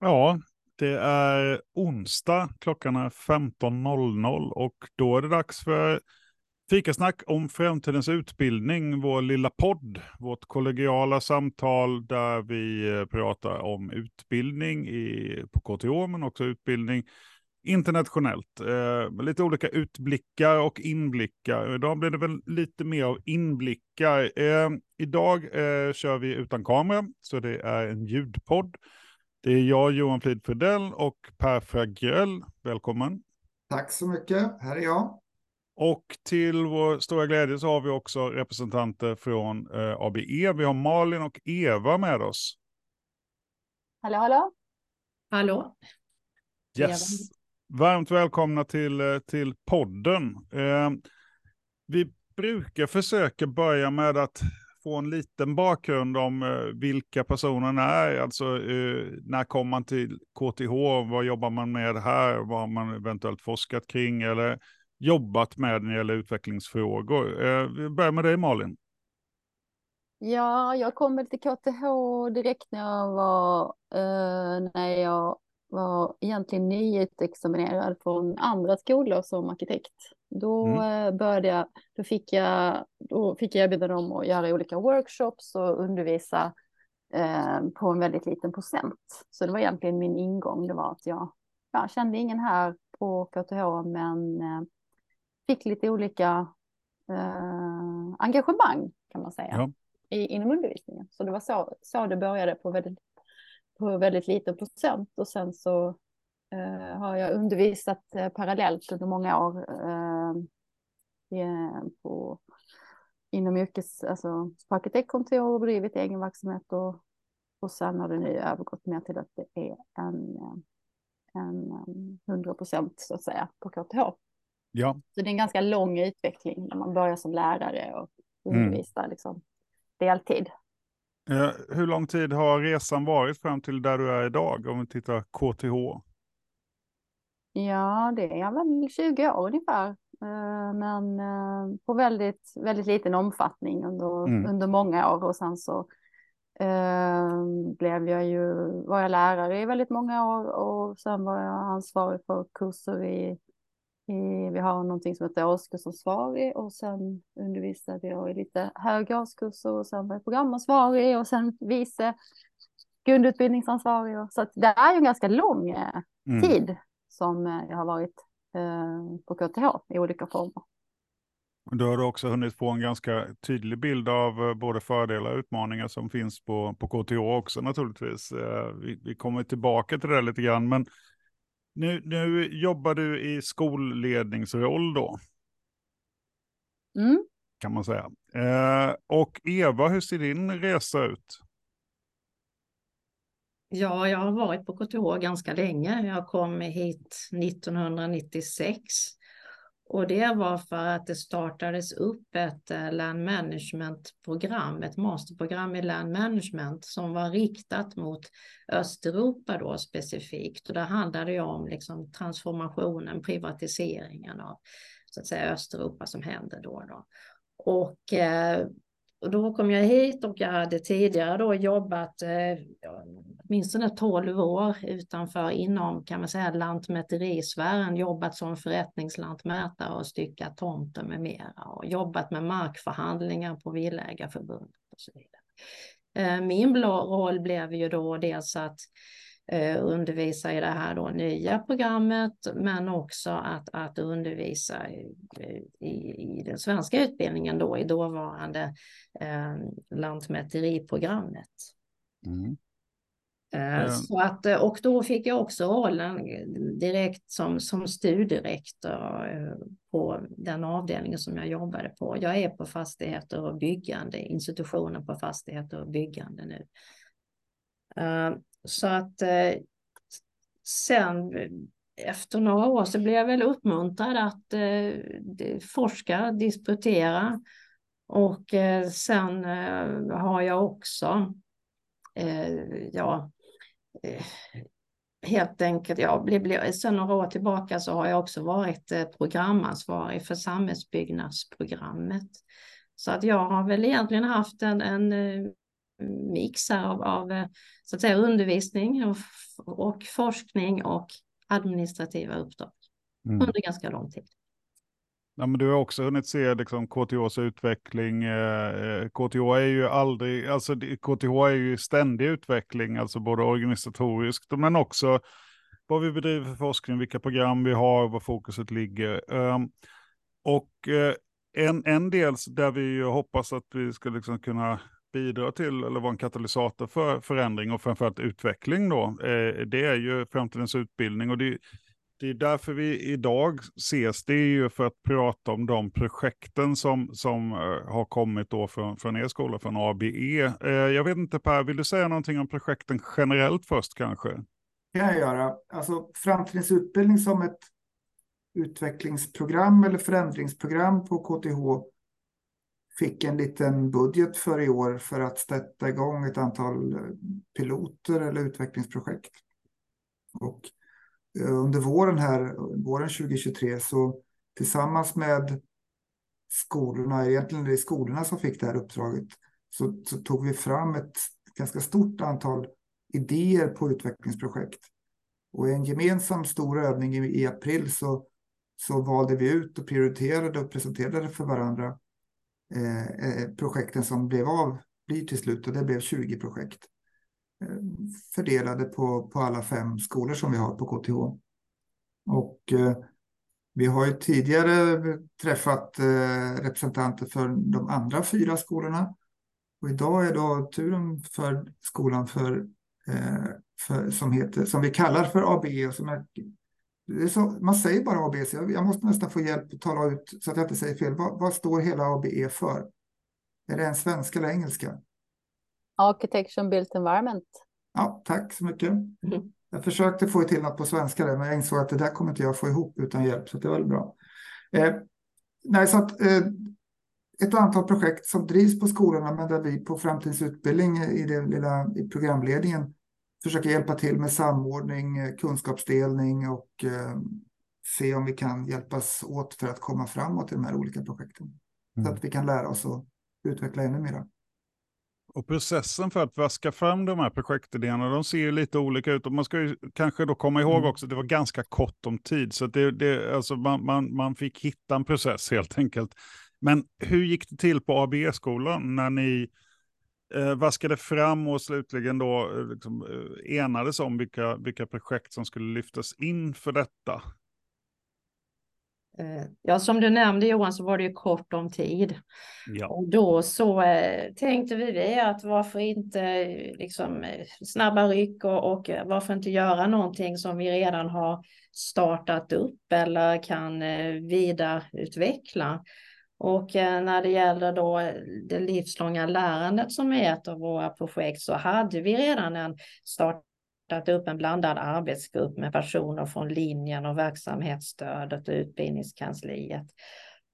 Ja, det är onsdag, klockan är 15.00 och då är det dags för fikasnack om framtidens utbildning, vår lilla podd, vårt kollegiala samtal där vi eh, pratar om utbildning i, på KTH men också utbildning internationellt. Eh, med lite olika utblickar och inblickar. Idag blir det väl lite mer av inblickar. Eh, idag eh, kör vi utan kamera, så det är en ljudpodd. Det är jag, Johan Flid Fridell och Per Fragrell. Välkommen. Tack så mycket. Här är jag. Och till vår stora glädje så har vi också representanter från eh, ABE. Vi har Malin och Eva med oss. Hallå, hallå. Hallå. Yes. Varmt välkomna till, eh, till podden. Eh, vi brukar försöka börja med att få en liten bakgrund om eh, vilka personerna är. Alltså eh, när kom man till KTH? Vad jobbar man med här? Vad har man eventuellt forskat kring eller jobbat med när det gäller utvecklingsfrågor? Eh, vi börjar med dig Malin. Ja, jag kom till KTH direkt när jag var, eh, när jag var egentligen nyutexaminerad från andra skolor som arkitekt. Då mm. började jag, då fick jag, då fick jag erbjudande om att göra olika workshops och undervisa eh, på en väldigt liten procent. Så det var egentligen min ingång, det var att jag, jag kände ingen här på KTH men eh, fick lite olika eh, engagemang kan man säga ja. i, inom undervisningen. Så det var så, så det började på väldigt på väldigt liten procent och sen så eh, har jag undervisat eh, parallellt under många år eh, på, inom yrkes, alltså på arkitektkontor och bedrivit egen verksamhet och, och sen har det nu övergått mer till att det är en, en 100 procent så att säga på KTH. Ja. Så det är en ganska lång utveckling när man börjar som lärare och mm. undervisar mm. liksom, deltid. Eh, hur lång tid har resan varit fram till där du är idag om vi tittar KTH? Ja, det är väl 20 år ungefär. Eh, men eh, på väldigt, väldigt liten omfattning under, mm. under många år och sen så blev jag ju, var jag lärare i väldigt många år och sen var jag ansvarig för kurser i vi har någonting som heter årskursansvarig och sen undervisade jag i lite högre årskurser och sen var jag programansvarig och sen vice grundutbildningsansvarig. Så det är ju en ganska lång eh, mm. tid som eh, jag har varit eh, på KTH i olika former. Då har du också hunnit få en ganska tydlig bild av både fördelar och utmaningar som finns på, på KTH också naturligtvis. Vi, vi kommer tillbaka till det lite grann, men nu, nu jobbar du i skolledningsroll då. Mm. Kan man säga. Eh, och Eva, hur ser din resa ut? Ja, jag har varit på KTH ganska länge. Jag kom hit 1996 och det var för att det startades upp ett eh, land management-program, ett masterprogram i land management som var riktat mot Östeuropa då specifikt. Och det handlade ju om liksom transformationen, privatiseringen av så att säga, Östeuropa som hände då. då. Och eh, och då kom jag hit och jag hade tidigare då jobbat eh, åtminstone 12 år utanför inom kan man säga lantmäterisfären, jobbat som förrättningslantmätare och styckat tomter med mera och jobbat med markförhandlingar på Villaägarförbundet och så vidare. Eh, min roll blev ju då dels att eh, undervisa i det här då nya programmet, men också att, att undervisa i, i, i den svenska utbildningen då i dåvarande eh, lantmäteriprogrammet. Mm. Eh, så att, eh, och då fick jag också rollen direkt som, som studierektor eh, på den avdelningen som jag jobbade på. Jag är på fastigheter och byggande, institutionen på fastigheter och byggande nu. Så att sen efter några år så blev jag väl uppmuntrad att forska, disputera och sen har jag också ja, helt enkelt, ja, sen några år tillbaka så har jag också varit eh, programansvarig för samhällsbyggnadsprogrammet. Så att jag har väl egentligen haft en, en, eh, mix av, av eh, så att säga, undervisning och, och forskning och administrativa uppdrag mm. under ganska lång tid. Ja, men du har också hunnit se liksom, KTHs utveckling. Eh, eh, KTH är ju aldrig, alltså KTH är ju ständig utveckling, alltså både organisatoriskt men också vad vi bedriver för forskning, vilka program vi har, var fokuset ligger. Ehm, och eh, en, en del där vi hoppas att vi ska liksom kunna bidra till eller vara en katalysator för förändring och framförallt utveckling då, eh, det är ju framtidens utbildning. Och det, det är därför vi idag ses, det är ju för att prata om de projekten som, som eh, har kommit då från, från er skola, från ABE. Eh, jag vet inte Per, vill du säga någonting om projekten generellt först kanske? Det kan jag göra. Alltså framtidens utbildning som ett utvecklingsprogram eller förändringsprogram på KTH fick en liten budget för i år för att sätta igång ett antal eh, piloter eller utvecklingsprojekt. Och Eh, under våren här, våren 2023, så tillsammans med skolorna, egentligen det är skolorna som fick det här uppdraget, så, så tog vi fram ett ganska stort antal idéer på utvecklingsprojekt. Och i en gemensam stor övning i, i april så, så valde vi ut och prioriterade och presenterade för varandra Eh, eh projekten som blev av blir till slut och det blev 20 projekt eh, fördelade på, på alla fem skolor som vi har på KTH. Och eh, vi har ju tidigare träffat eh, representanter för de andra fyra skolorna. Och idag är då turen för skolan för, eh, för, som, heter, som vi kallar för AB. och som är så, man säger bara ABC. Jag måste nästan få hjälp att tala ut så att jag inte säger fel. Vad, vad står hela ABE för? Är det en svenska eller engelska? Architecture Built Environment. Ja, tack så mycket. Mm. Jag försökte få till något på svenska där, men jag insåg att det där kommer inte jag få ihop utan hjälp, så det var bra. Eh, nej, så att, eh, ett antal projekt som drivs på skolorna, men där vi på Framtidens utbildning i den lilla i programledningen försöka hjälpa till med samordning, eh, kunskapsdelning och eh, se om vi kan hjälpas åt för att komma framåt i de här olika projekten. Mm. Så att vi kan lära oss att utveckla ännu mer. Och processen för att vaska fram de här projektidéerna, de ser ju lite olika ut. Och man ska ju kanske då komma ihåg mm. också att det var ganska kort om tid. Så det, det, alltså man, man, man fick hitta en process helt enkelt. Men hur gick det till på ABE-skolan när ni eh, vaskade fram och slutligen då eh, liksom, eh, enades om vilka, vilka projekt som skulle lyftas in för detta? Eh, ja, som du nämnde Johan så var det ju kort om tid. Ja. Och då så eh, tänkte vi att varför inte liksom, snabba ryck och, och varför inte göra någonting som vi redan har startat upp eller kan eh, vidareutveckla. Och eh, när det gäller då det livslånga lärandet som är ett av våra projekt så hade vi redan en startat upp en blandad arbetsgrupp med personer från linjen och verksamhetsstödet och utbildningskansliet.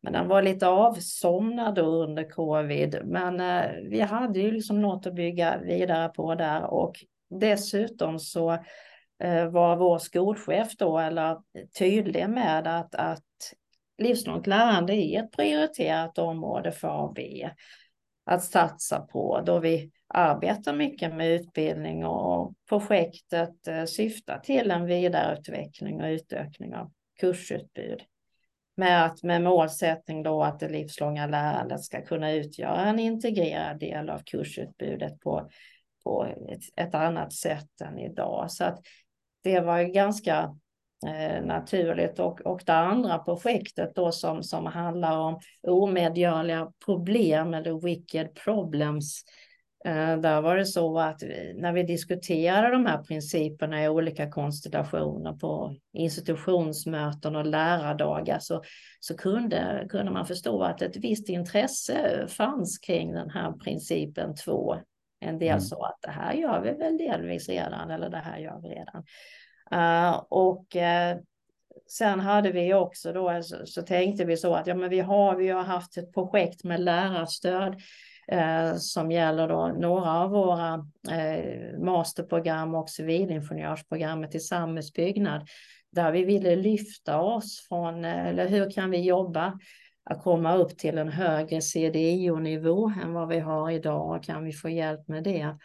Men den var lite avsomnad då under covid. Men eh, vi hade ju liksom något att bygga vidare på där och dessutom så eh, var vår skolchef då eller tydlig med att, att livslångt lärande är ett prioriterat område för AB att satsa på då vi arbetar mycket med utbildning och projektet eh, syftar till en vidareutveckling och utökning av kursutbud. Med, att, med målsättning då att det livslånga lärandet ska kunna utgöra en integrerad del av kursutbudet på, på ett, ett annat sätt än idag. Så att det var ju ganska Eh, naturligt. Och, och det andra projektet då som, som handlar om omedgörliga problem eller wicked problems. Eh, där var det så att när vi diskuterade de här principerna i olika konstellationer på institutionsmöten och lärardagar så, så kunde, kunde man förstå att ett visst intresse fanns kring den här principen två. En del mm. sa att det här gör vi väl delvis redan eller det här gör vi redan. Uh, och uh, sen hade vi också då, så, så, tänkte vi så att ja, men vi har, vi har haft ett projekt med lärarstöd Eh, som gäller då några av våra eh, masterprogram och civilingenjörsprogrammet i samhällsbyggnad där vi ville lyfta oss från, eh, eller hur kan vi jobba att komma upp till en högre CDIO-nivå än vad vi har idag. Kan vi få hjälp med det?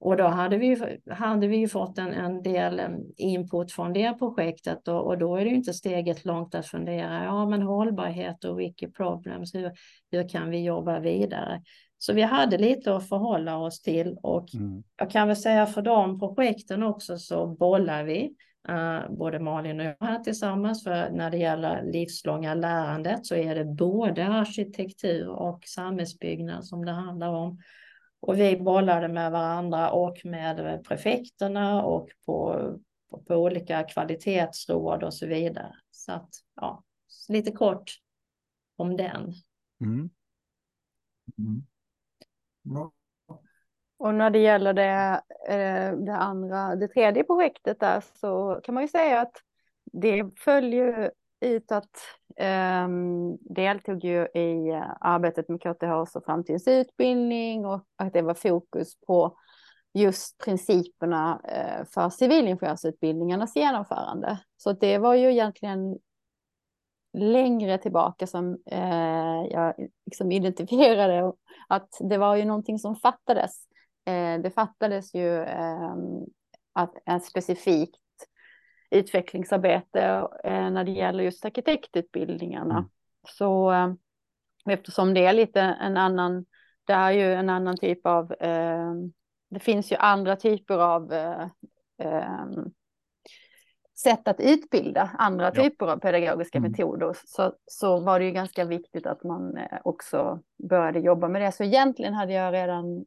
Och då hade vi, hade vi fått en, en del input från det projektet och, och, då är det inte steget långt att fundera, ja men hållbarhet och wiki problems, hur, hur kan vi jobba vidare? Så vi hade lite att förhålla oss till och mm. jag kan väl säga för de projekten också så bollar vi, uh, både Malin och jag här tillsammans, för när det gäller livslånga lärandet så är det både arkitektur och samhällsbyggnad som det handlar om. Och vi bollade med varandra och med prefekterna och på, på, på olika kvalitetsråd och så vidare. Så att, ja, lite kort om den. Mm. Mm. Ja. Och när det gäller det, eh, det andra, det tredje projektet där så kan man ju säga att det följer ut att um, ehm, deltog ju i eh, arbetet med KTH och framtidens utbildning och att det var fokus på just principerna uh, för civilingenjörsutbildningarnas genomförande. Så det var ju egentligen längre tillbaka som uh, jag liksom identifierade att det var ju någonting som fattades. Uh, det fattades ju ehm, att en specifikt utvecklingsarbete eh, när det gäller just arkitektutbildningarna. Mm. Så eh, eftersom det är lite en annan, det är ju en annan typ av, eh, det finns ju andra typer av sätt att utbilda andra ja. typer av pedagogiska mm. metoder så, så var det ju ganska viktigt att man också började jobba med det. Så egentligen hade jag redan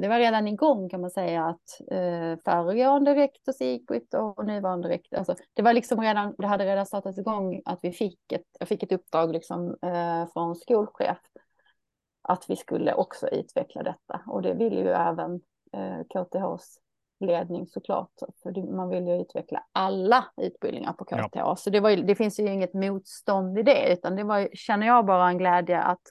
det var redan igång kan man säga att eh, föregående rektor Sigbritt och nuvarande rektor, alltså, det var liksom redan, det hade redan startat igång att vi fick ett, jag fick ett uppdrag liksom eh, från skolchef att vi skulle också utveckla detta. Och det ville ju även eh, KTHs ledning såklart, för man vill ju utveckla alla utbildningar på KTH, ja. så det, var, det finns ju inget motstånd i det, utan det var, känner jag bara en glädje att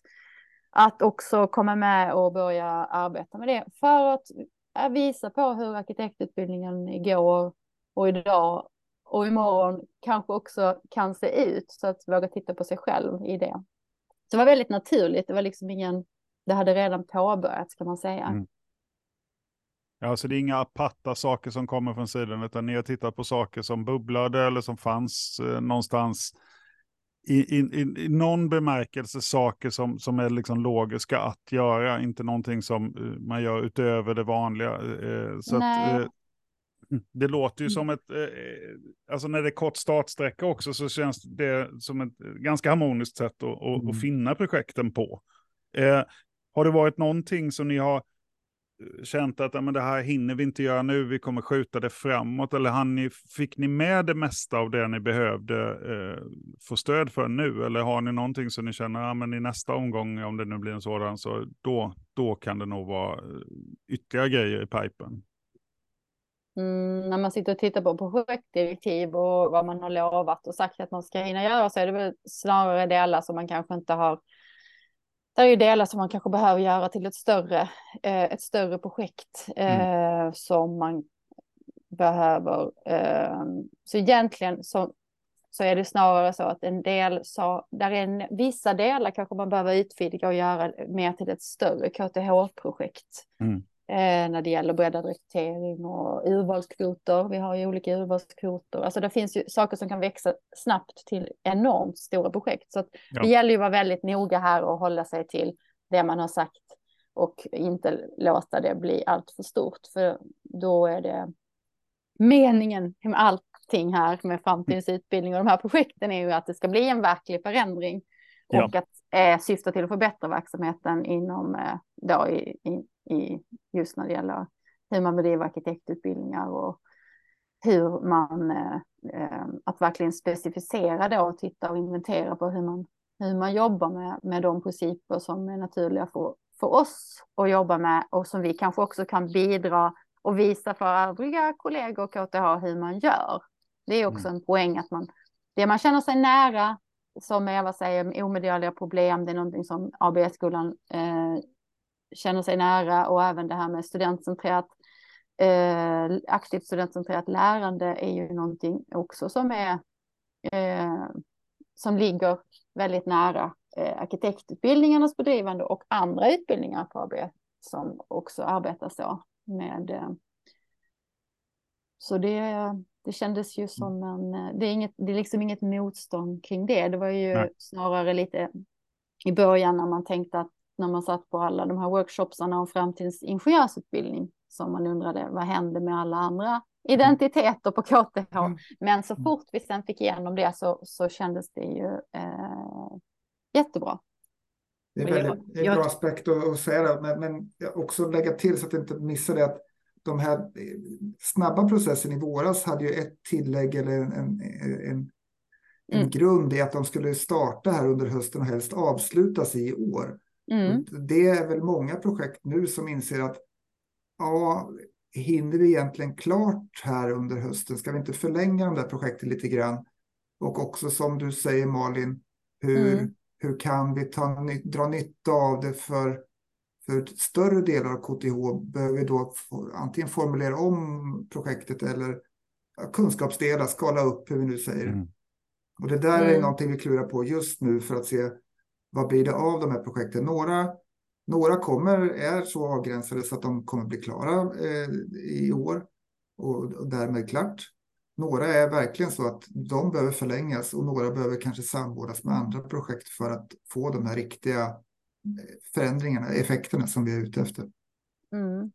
att också komma med och börja arbeta med det för att visa på hur arkitektutbildningen går och idag och imorgon kanske också kan se ut så att våga titta på sig själv i det. Så det var väldigt naturligt. Det var liksom ingen, det hade redan påbörjats kan man säga. Mm. Ja, så det är inga aparta saker som kommer från sidan, utan ni har tittat på saker som bubblade eller som fanns eh, någonstans i, i, i, någon bemärkelse saker som, som är liksom logiska att göra, inte någonting som eh, man gör utöver det vanliga. Eh, så att, eh, det låter ju mm. som ett, alltså när det är kort startsträcka också så känns det som ett ganska harmoniskt sätt att, att, mm. att finna projekten på. har det varit någonting som ni har känt att men det här hinner vi inte göra nu, vi kommer skjuta det framåt? Eller ni, fick ni med det mesta av det ni behövde eh, få stöd för nu? Eller har ni någonting som ni känner, ja, men i nästa omgång, om det nu blir en sådan, så då, då kan det nog vara eh, ytterligare grejer i pipen? Mm, när man sitter och tittar på projektdirektiv och vad man har lovat och sagt att man ska hinna göra så är det väl snarare delar som man kanske inte har det är ju delar som man kanske behöver göra till ett större, eh, ett större projekt mm. eh, mm. som man behöver. Eh, så egentligen så, så är det snarare så att en del, så, där är en, vissa delar kanske man behöver utvidga och göra mer till ett större KTH-projekt. Mm när det gäller breddad rekrytering och urvalskvoter. Vi har ju olika urvalskvoter. Alltså det finns ju saker som kan växa snabbt till enormt stora projekt. Så ja. det gäller ju att vara väldigt noga här och hålla sig till det man har sagt och inte låta det bli allt för stort. För då är det meningen med allting här med framtidens utbildning och de här projekten är ju att det ska bli en verklig förändring och ja. att eh, syfta till att förbättra verksamheten inom eh, då i, i, i just när det gäller hur man bedriver arkitektutbildningar och hur man, eh, eh, att verkligen specificera då och titta och inventera på hur man, hur man jobbar med, med de principer som är naturliga för, för oss att jobba med och som vi kanske också kan bidra och visa för övriga kollegor och KTH hur man gör. Det är också mm. en poäng att man, det man känner sig nära, som Eva säger, omedgörliga problem, det är någonting som ABS-skolan eh, känner sig nära och även det här med studentcentrerat eh, aktivt studentcentrerat lärande är ju någonting också som är eh, som ligger väldigt nära eh, arkitektutbildningarnas bedrivande och andra utbildningar på AB som också arbetar så med. Eh, så det, det kändes ju som en, eh, det är, inget, det är liksom inget motstånd kring det. Det var ju Nej. snarare lite i början när man tänkte att när man satt på alla de här workshopsarna om framtidens ingenjörsutbildning som man undrade vad hände med alla andra identiteter på KTH. Mm. Men så fort vi sen fick igenom det så, så kändes det ju eh, jättebra. Det är väldigt det är en bra aspekt att, att säga det, men, men också lägga till så att inte missa det att de här snabba processen i våras hade ju ett tillägg eller en, en, en, en mm. grund i att de skulle starta här under hösten och helst avslutas i år. Mm. Det är väl många projekt nu som inser att ja, hinner vi egentligen klart här under hösten? Ska vi inte förlänga de där projekten lite grann? Och också som du säger Malin, hur, mm. hur kan vi ta, dra nytta av det för, för större delar av KTH? Behöver vi då antingen formulera om projektet eller kunskapsdelar, skala upp hur vi nu säger. Mm. Och det där mm. är någonting vi klurar på just nu för att se vad blir det av de här projekten. Några några kommer, är så avgränsade så att de kommer bli klara eh, i år och, och därmed klart. Några är verkligen så att de behöver förlängas och några behöver kanske samordnas med andra projekt för att få de här riktiga eh, förändringarna, effekterna som vi är ute efter. Mm.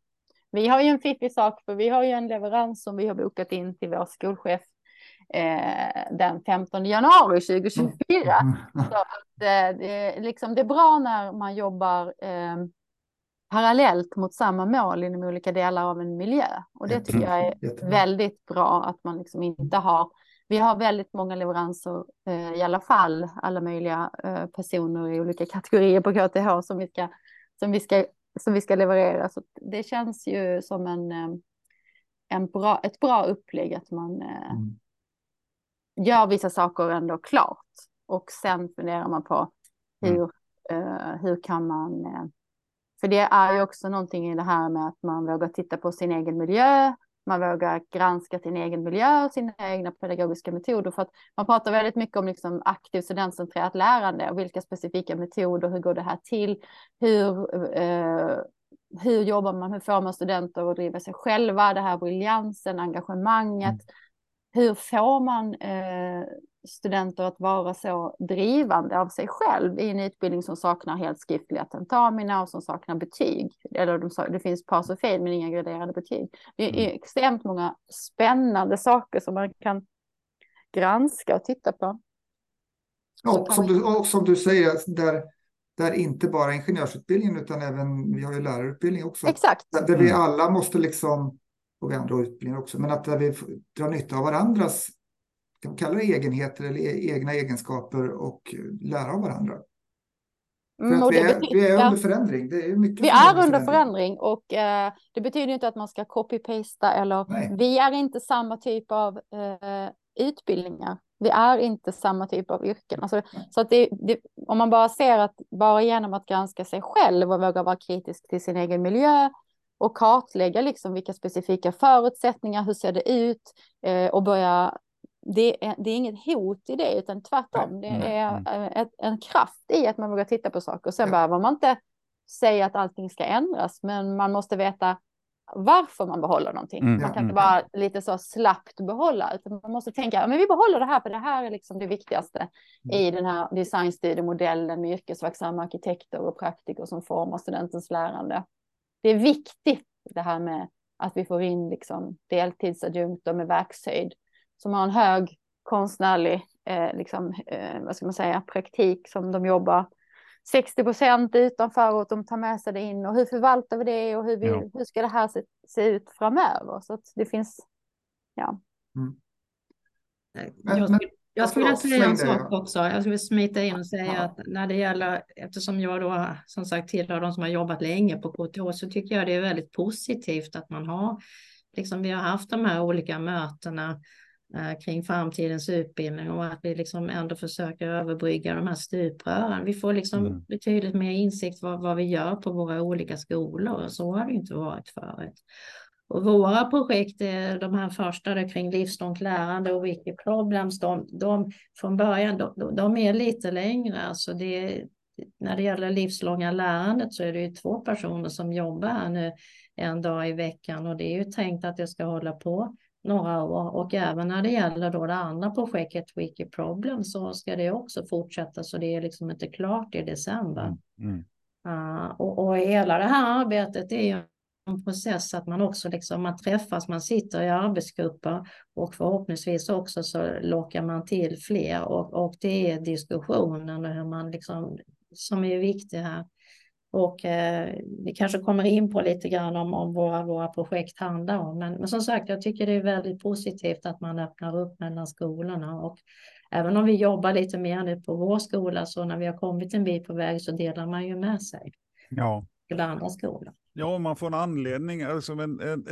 Vi har ju en fiffig sak, för vi har ju en leverans som vi har bokat in till vår skolchef eh, den 15 januari 2024. Mm. Så att, eh, det, liksom, det är bra när man jobbar eh, parallellt mot samma mål inom olika delar av en miljö. Och det tycker jag är väldigt bra att man liksom inte har. Vi har väldigt många leveranser eh, i alla fall, alla möjliga eh, personer i olika kategorier på KTH som vi ska, som vi ska, som vi ska leverera. Så det känns ju som en, eh, en bra, ett bra upplägg att man eh, mm gör vissa saker ändå klart. Och sen funderar man på hur, mm. uh, hur kan man... Uh, för det är ju också någonting i det här med att man vågar titta på sin egen miljö, man vågar granska sin egen miljö och sina egna pedagogiska metoder. För att man pratar väldigt mycket om liksom aktiv studentcentrerat lärande och vilka specifika metoder, hur går det här till, hur, uh, hur jobbar man, hur får man studenter att driva sig själva, det här briljansen, engagemanget. Mm hur får man eh, studenter att vara så drivande av sig själv i en utbildning som saknar helt skriftliga tentamina och som saknar betyg. Eller de, det finns pass och fel men inga graderade betyg. Det är mm. extremt många spännande saker som man kan granska och titta på. Och som, du, och som du säger, där, där inte bara ingenjörsutbildningen utan även, vi har ju lärarutbildning också. Exakt. Där, där vi alla måste liksom och andra utbildningar också, men att vi drar nytta av varandras kan kalla det egenheter eller e-, egna egenskaper och lära av varandra. Mm, vi, är, betyder, vi, är, under förändring. Det är mycket vi är under förändring, förändring och eh, det betyder inte att man ska copy-pasta eller Nej. vi är inte samma typ av eh, utbildningar. Vi är inte samma typ av yrken. Alltså, så att det, det, om man bara ser att bara genom att granska sig själv och våga vara kritisk till sin egen miljö och kartlägga liksom vilka specifika förutsättningar, hur ser det ut eh, och börja det är, det är inget hot i det, utan tvärtom. Det är ett, en kraft i att man vågar titta på saker. Och sen ja. behöver man inte säga att allting ska ändras, men man måste veta varför man behåller någonting. Mm. Man kan inte bara lite så slappt behålla, utan man måste tänka, men vi behåller det här, för det här är liksom det viktigaste mm. i den här designstudiemodellen med yrkesverksamma arkitekter och praktiker som formar studentens lärande det är viktigt det här med att vi får in liksom deltidsadjunkter med verkshöjd som har en hög konstnärlig eh, liksom, eh, vad ska man säga, praktik som de jobbar 60 procent utanför och de tar med sig det in och hur förvaltar vi det och hur, vi, ja. hur ska det här se, se, ut framöver så att det finns ja. Mm. Jag, skulle, jag skulle vilja säga en sak också. Jag skulle smita in och säga ja. att när det gäller, eftersom jag då som sagt tillhör de som har jobbat länge på KTH, så tycker jag det är väldigt positivt att man har, liksom vi har haft de här olika mötena eh, kring framtidens utbildning och att vi liksom ändå försöker överbrygga de här stuprören. Vi får liksom mm. betydligt mer insikt vad, vad vi gör på våra olika skolor och så har det inte varit förut. Och våra projekt, de här första kring livslångt lärande och wiki problems, de, de från början, de, de, är lite längre. Alltså det, när det gäller livslånga lärandet så är det ju två personer som jobbar här nu en dag i veckan och det är ju tänkt att det ska hålla på några år och även när det gäller då det andra projektet Wiki Problem så ska det också fortsätta så det är liksom inte klart i december. Mm. Mm. Uh, och, och hela det här arbetet är ju en process att man också liksom, man träffas, man sitter i arbetsgrupper och förhoppningsvis också så lockar man till fler och, och det är diskussionen och hur man liksom, som är viktig här. Och eh, vi kanske kommer in på lite grann om, om våra, våra projekt handlar om. Men, men som sagt, jag tycker det är väldigt positivt att man öppnar upp mellan skolorna. Och även om vi jobbar lite mer nu på vår skola så när vi har kommit en bit på väg så delar man ju med sig. Ja. Till andra skolor. Ja, man får en anledning, alltså en, en,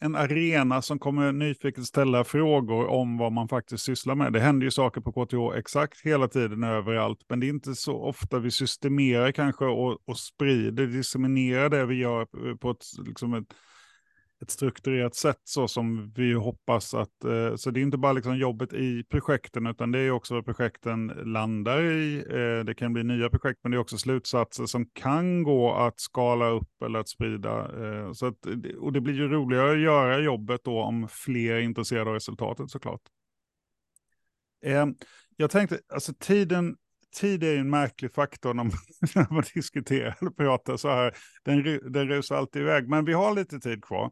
en arena som kommer nyfiket ställa frågor om vad man faktiskt sysslar med. Det händer ju saker på KTH exakt hela tiden överallt, men det är inte så ofta vi systemerar kanske och, och sprider, disseminerar det vi gör på ett, liksom ett ett strukturerat sätt så som vi hoppas att, eh, så det är inte bara liksom jobbet i projekten utan det är också vad projekten landar i. Eh, det kan bli nya projekt men det är också slutsatser som kan gå att skala upp eller att sprida. Eh, så att, och det blir ju roligare att göra jobbet då om fler är intresserade av resultatet såklart. Eh, jag tänkte, alltså tiden tid är en märklig faktor när man, när man diskuterar eller pratar så här. Den, den rusar alltid iväg, men vi har lite tid kvar.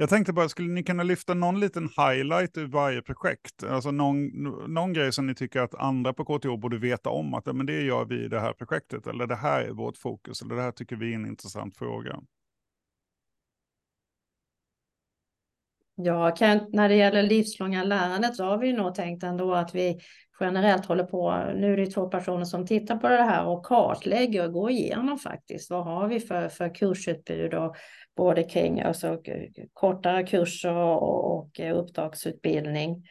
Jag tänkte bara, skulle ni kunna lyfta någon liten highlight ur varje projekt? Alltså någon, någon grej som ni tycker att andra på KTH borde veta om, att men det gör vi i det här projektet, eller det här är vårt fokus, eller det här tycker vi är en intressant fråga. Ja, när det gäller livslånga lärandet så har vi nog tänkt ändå att vi generellt håller på, nu är det två personer som tittar på det här och kartlägger och går igenom faktiskt. Vad har vi för, för kursutbud och både kring alltså, kortare kurser och, och uppdragsutbildning.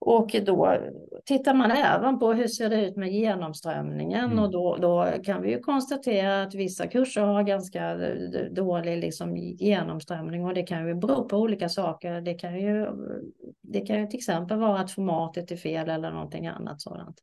Och då tittar man även på hur ser det ut med genomströmningen mm. och då, då kan vi ju konstatera att vissa kurser har ganska dålig liksom, genomströmning och det kan ju bero på olika saker. Det kan ju, det kan ju till exempel vara att formatet är fel eller någonting annat sådant.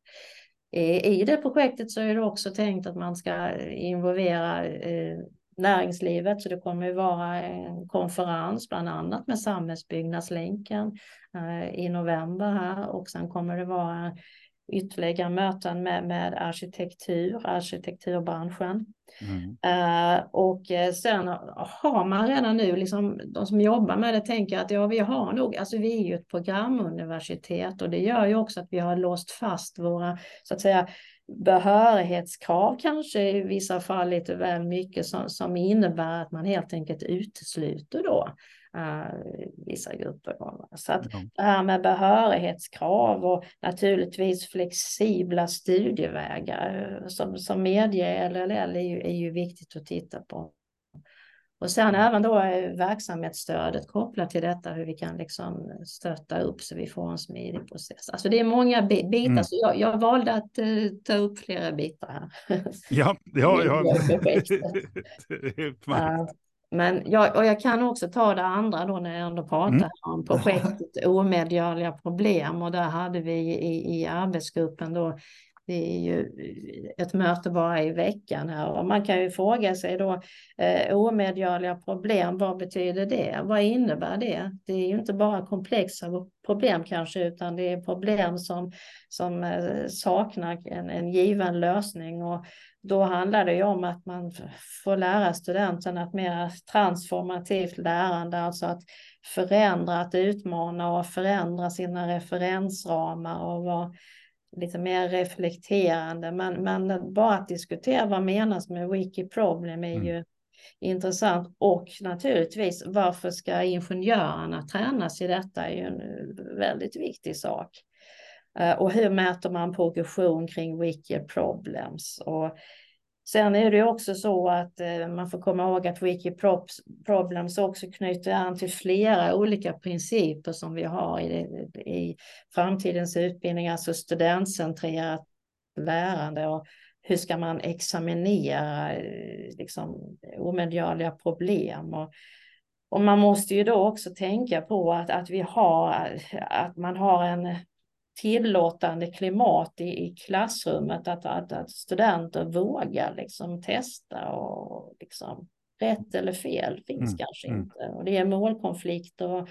I, det projektet så är det också tänkt att man ska involvera eh, näringslivet. Så det kommer ju vara en konferens bland annat med Samhällsbyggnadslänken eh, i november här och sen kommer det vara ytterligare möten med, med arkitektur, arkitekturbranschen. Mm. Uh, och eh, sen har man redan nu, liksom, de som jobbar med det tänker att ja, vi har nog, alltså vi är ju ett programuniversitet och det gör ju också att vi har låst fast våra, så att säga, behörighetskrav kanske i vissa fall lite väl mycket som, som innebär att man helt enkelt utesluter då vissa grupper. Så att mm. det här med behörighetskrav och naturligtvis flexibla studievägar eh, som, som medger LLL är ju, är ju viktigt att titta på. Och sen även då verksamhetsstödet kopplat till detta, hur vi kan liksom stötta upp så vi får en smidig process. Alltså det är många bitar, mm. så jag, jag, valde att uh, ta upp flera bitar här. Ja, ja, ja. men jag, och jag kan också ta det andra då när jag ändå pratar mm. om projektet omedgörliga problem och där hade vi i, i arbetsgruppen då det är ju eh, ett möte bara i veckan här och man kan ju fråga sig då eh, omedgörliga problem, vad betyder det? Vad innebär det? Det är ju inte bara komplexa problem kanske utan det är problem som, som eh, saknar en, en given lösning och då handlar det ju om att man får lära studenterna ett mer transformativt lärande, alltså att förändra, att utmana och förändra sina referensramar och vara lite mer reflekterande. Men, men bara att diskutera vad menas med wiki problem är mm. ju intressant. Och naturligtvis, varför ska ingenjörerna tränas i detta är ju en väldigt viktig sak. Eh, och hur mäter man progression kring wiki problems? Och Sen är det också så att eh, man får komma ihåg att Wiki Problems också knyter an till flera olika principer som vi har i, i framtidens utbildning, alltså studentcentrerat lärande och hur ska man examinera eh, liksom, omedgörliga problem. Och, och man måste ju då också tänka på att, att vi har, att man har en tillåtande klimat i, i klassrummet, att, att, att studenter vågar liksom testa och liksom rätt eller fel finns mm. kanske mm. inte. Och det är målkonflikter och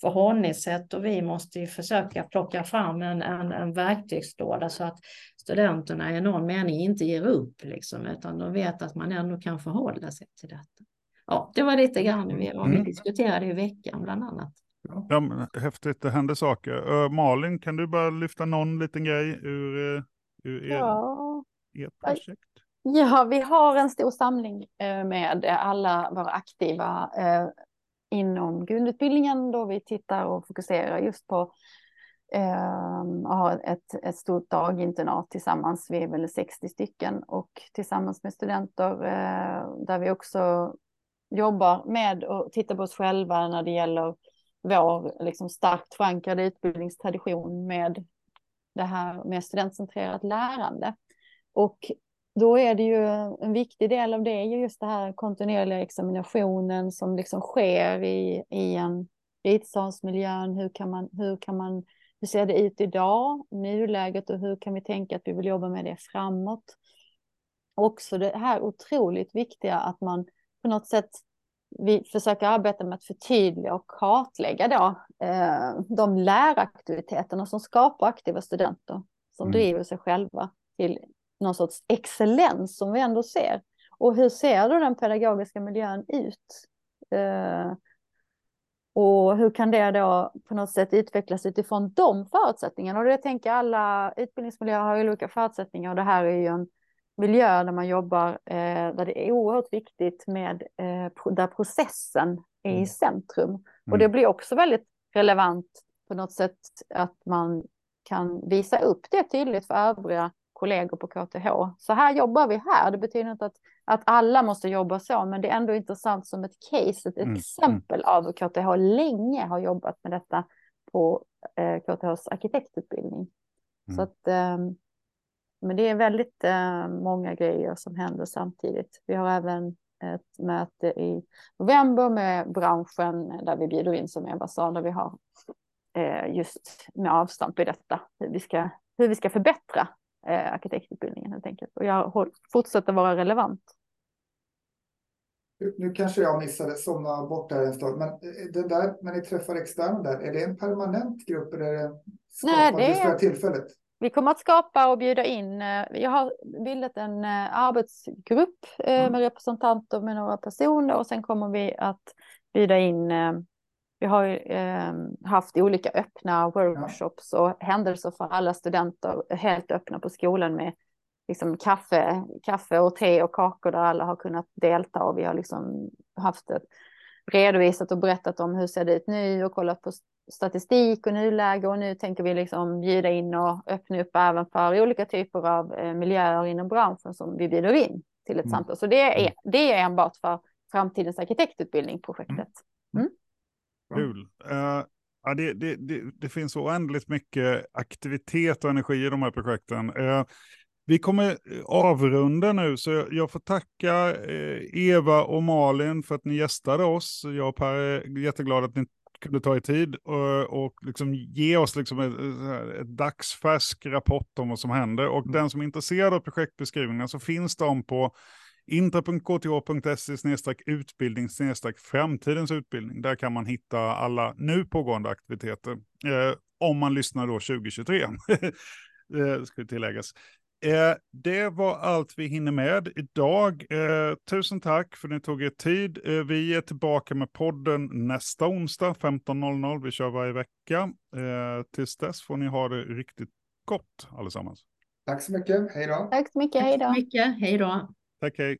förhållningssätt och vi måste ju försöka plocka fram en, en, en verktygslåda så att studenterna i någon mening inte ger upp, liksom, utan de vet att man ändå kan förhålla sig till detta. Ja, det var lite grann vad vi mm. diskuterade i veckan bland annat. Ja, men, häftigt, det händer saker. Uh, Malin, kan du bara lyfta någon liten grej ur, uh, ur er, ja. ert projekt? Ja, vi har en stor samling uh, med alla våra aktiva inom grundutbildningen då vi tittar och fokuserar just på eh, ha ett, ett stort daginternat tillsammans. Vi är väl 60 stycken och tillsammans med studenter eh, där vi också jobbar med och tittar på oss själva när det gäller vår liksom, starkt förankrade utbildningstradition med det här med studentcentrerat lärande. Och då är det ju en viktig del av det är ju just det här kontinuerliga examinationen som liksom sker i, i en ritsalsmiljön. Hur kan man, hur kan man, hur ser det ut idag, nuläget och hur kan vi tänka att vi vill jobba med det framåt? Också det här otroligt viktiga att man på något sätt vi försöker arbeta med att förtydliga och kartlägga då, eh, de läraktiviteterna som skapar aktiva studenter som mm. driver sig själva till någon sorts excellens som vi ändå ser. Och hur ser då den pedagogiska miljön ut? Eh, och hur kan det då på något sätt utvecklas utifrån de förutsättningarna? Och det tänker alla utbildningsmiljöer har olika förutsättningar och det här är ju en miljö där man jobbar eh, där det är oerhört viktigt med eh, där processen är i mm. centrum. Mm. Och det blir också väldigt relevant på något sätt att man kan visa upp det tydligt för övriga kollegor på KTH. Så här jobbar vi här. Det betyder inte att, att alla måste jobba så, men det är ändå intressant som ett case, ett mm. exempel av hur KTH länge har jobbat med detta på eh, KTHs arkitektutbildning. Mm. Så att, eh, men det är väldigt eh, många grejer som händer samtidigt. Vi har även ett möte i november med branschen där vi bjuder in, som sa, där vi har eh, just med avstamp i detta, hur vi ska, hur vi ska förbättra eh, arkitektutbildningen helt enkelt. Och jag fortsätter vara relevant. Nu kanske jag missade, somna bort där en stund, men eh, det där när ni träffar externa där, är det en permanent grupp eller är det Nej, det är... tillfället? Vi kommer att skapa och bjuda in, eh, jag har bildat en eh, arbetsgrupp mm. med representanter med några personer och sen kommer vi att bjuda in vi har eh, haft olika öppna workshops och händelser för alla studenter helt öppna på skolan med liksom kaffe, kaffe och te och kakor där alla har kunnat delta och vi har liksom haft ett redovisat och berättat om hur ser det ut nu och kollat på statistik och nuläge och nu tänker vi liksom bjuda in och öppna upp även för olika typer av eh, miljöer inom branschen som vi bjuder in till ett mm. samtal. Så det är, mm. det är enbart för framtidens arkitektutbildning projektet. Mm. mm. Kul. Uh, ja, det, det, det, det, finns oändligt mycket aktivitet och energi i de här projekten. Uh, vi kommer avrunda nu, så jag får tacka Eva och Malin för att ni gästade oss. Jag och Per är jätteglada att ni kunde ta er tid och, och liksom ge oss liksom ett, ett dagsfärsk rapport om vad som händer. Och mm. den som är intresserad av projektbeskrivningar så finns de på intra.kth.se utbildning framtidens utbildning. Där kan man hitta alla nu pågående aktiviteter. Eh, om man lyssnar då 2023, eh, ska tilläggas. Eh, det var allt vi hinner med idag. Eh, tusen tack för att ni tog er tid. Eh, vi är tillbaka med podden nästa onsdag 15.00. Vi kör varje vecka. Tills dess får ni ha det riktigt gott allesammans. Tack så mycket. Hej då. Tack så mycket. Hej då. Tack så mycket. Hej då. Tack, hej.